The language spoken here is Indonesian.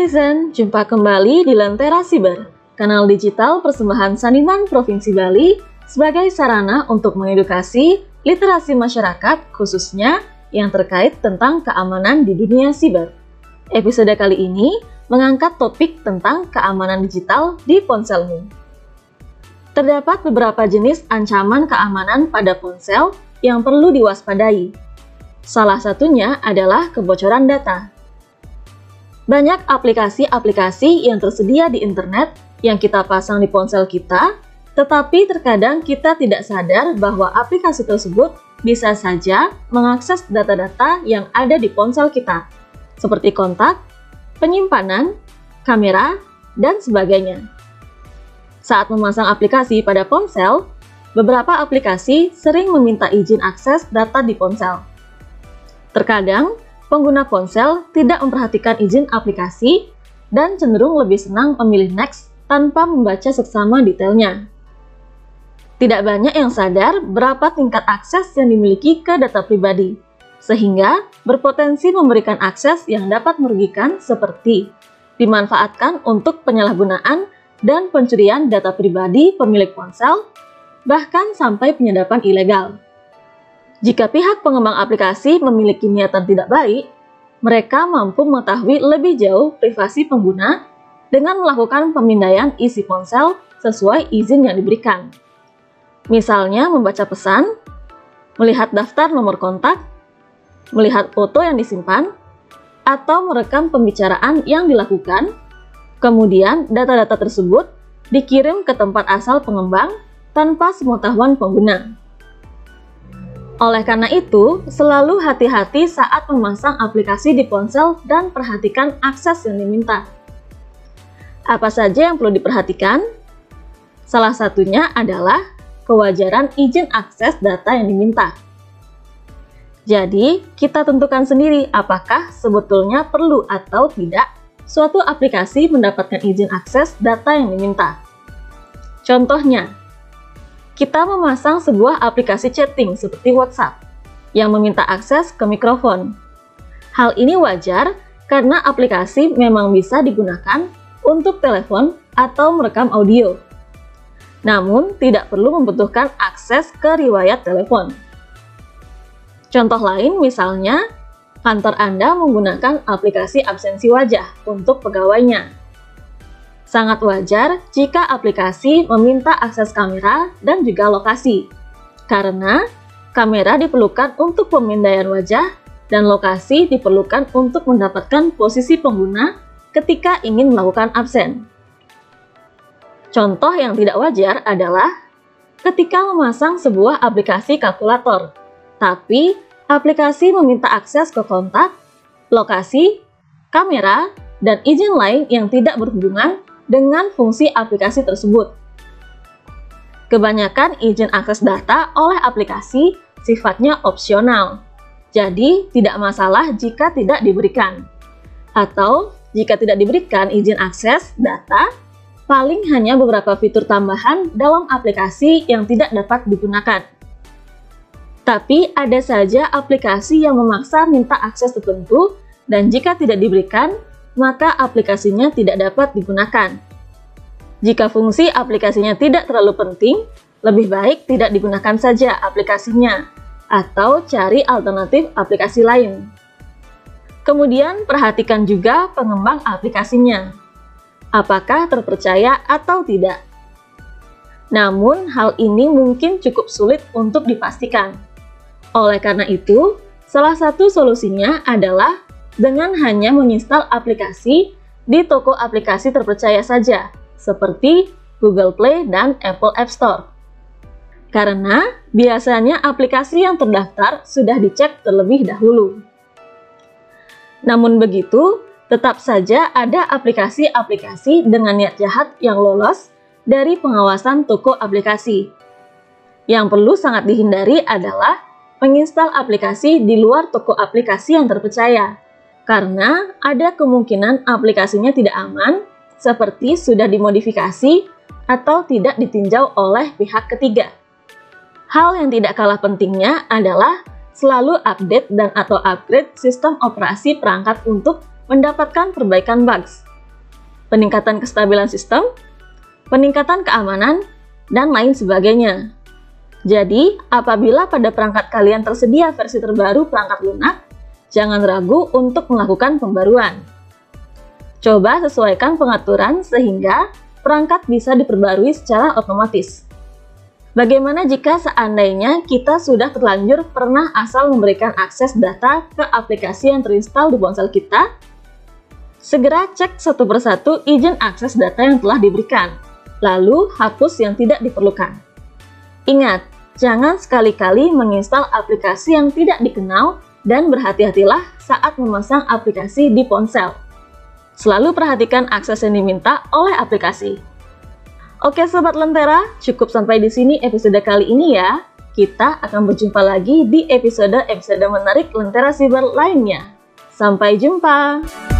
Netizen, jumpa kembali di Lentera Siber, kanal digital persembahan Saniman Provinsi Bali sebagai sarana untuk mengedukasi literasi masyarakat khususnya yang terkait tentang keamanan di dunia siber. Episode kali ini mengangkat topik tentang keamanan digital di ponselmu. Terdapat beberapa jenis ancaman keamanan pada ponsel yang perlu diwaspadai. Salah satunya adalah kebocoran data. Banyak aplikasi-aplikasi yang tersedia di internet yang kita pasang di ponsel kita, tetapi terkadang kita tidak sadar bahwa aplikasi tersebut bisa saja mengakses data-data yang ada di ponsel kita, seperti kontak, penyimpanan, kamera, dan sebagainya. Saat memasang aplikasi pada ponsel, beberapa aplikasi sering meminta izin akses data di ponsel. Terkadang, pengguna ponsel tidak memperhatikan izin aplikasi dan cenderung lebih senang memilih next tanpa membaca seksama detailnya. Tidak banyak yang sadar berapa tingkat akses yang dimiliki ke data pribadi, sehingga berpotensi memberikan akses yang dapat merugikan seperti dimanfaatkan untuk penyalahgunaan dan pencurian data pribadi pemilik ponsel, bahkan sampai penyadapan ilegal. Jika pihak pengembang aplikasi memiliki niatan tidak baik, mereka mampu mengetahui lebih jauh privasi pengguna dengan melakukan pemindaian isi ponsel sesuai izin yang diberikan. Misalnya membaca pesan, melihat daftar nomor kontak, melihat foto yang disimpan, atau merekam pembicaraan yang dilakukan, kemudian data-data tersebut dikirim ke tempat asal pengembang tanpa sepengetahuan pengguna. Oleh karena itu, selalu hati-hati saat memasang aplikasi di ponsel dan perhatikan akses yang diminta. Apa saja yang perlu diperhatikan? Salah satunya adalah kewajaran izin akses data yang diminta. Jadi, kita tentukan sendiri apakah sebetulnya perlu atau tidak suatu aplikasi mendapatkan izin akses data yang diminta. Contohnya, kita memasang sebuah aplikasi chatting seperti WhatsApp yang meminta akses ke mikrofon. Hal ini wajar karena aplikasi memang bisa digunakan untuk telepon atau merekam audio. Namun, tidak perlu membutuhkan akses ke riwayat telepon. Contoh lain misalnya, kantor Anda menggunakan aplikasi absensi wajah untuk pegawainya. Sangat wajar jika aplikasi meminta akses kamera dan juga lokasi, karena kamera diperlukan untuk pemindaian wajah dan lokasi diperlukan untuk mendapatkan posisi pengguna ketika ingin melakukan absen. Contoh yang tidak wajar adalah ketika memasang sebuah aplikasi kalkulator, tapi aplikasi meminta akses ke kontak, lokasi, kamera, dan izin lain yang tidak berhubungan dengan fungsi aplikasi tersebut. Kebanyakan izin akses data oleh aplikasi sifatnya opsional, jadi tidak masalah jika tidak diberikan. Atau jika tidak diberikan izin akses data, paling hanya beberapa fitur tambahan dalam aplikasi yang tidak dapat digunakan. Tapi ada saja aplikasi yang memaksa minta akses tertentu dan jika tidak diberikan, maka aplikasinya tidak dapat digunakan. Jika fungsi aplikasinya tidak terlalu penting, lebih baik tidak digunakan saja aplikasinya, atau cari alternatif aplikasi lain. Kemudian, perhatikan juga pengembang aplikasinya. Apakah terpercaya atau tidak? Namun, hal ini mungkin cukup sulit untuk dipastikan. Oleh karena itu, salah satu solusinya adalah dengan hanya menginstal aplikasi di toko aplikasi terpercaya saja, seperti Google Play dan Apple App Store. Karena biasanya aplikasi yang terdaftar sudah dicek terlebih dahulu. Namun begitu, tetap saja ada aplikasi-aplikasi dengan niat jahat yang lolos dari pengawasan toko aplikasi. Yang perlu sangat dihindari adalah menginstal aplikasi di luar toko aplikasi yang terpercaya, karena ada kemungkinan aplikasinya tidak aman seperti sudah dimodifikasi atau tidak ditinjau oleh pihak ketiga. Hal yang tidak kalah pentingnya adalah selalu update dan atau upgrade sistem operasi perangkat untuk mendapatkan perbaikan bugs peningkatan kestabilan sistem, peningkatan keamanan, dan lain sebagainya. Jadi, apabila pada perangkat kalian tersedia versi terbaru perangkat lunak, jangan ragu untuk melakukan pembaruan. Coba sesuaikan pengaturan sehingga perangkat bisa diperbarui secara otomatis. Bagaimana jika seandainya kita sudah terlanjur pernah asal memberikan akses data ke aplikasi yang terinstall di ponsel kita? Segera cek satu persatu izin akses data yang telah diberikan, lalu hapus yang tidak diperlukan. Ingat, jangan sekali-kali menginstal aplikasi yang tidak dikenal dan berhati-hatilah saat memasang aplikasi di ponsel. Selalu perhatikan akses yang diminta oleh aplikasi. Oke Sobat Lentera, cukup sampai di sini episode kali ini ya. Kita akan berjumpa lagi di episode-episode menarik Lentera Siber lainnya. Sampai jumpa!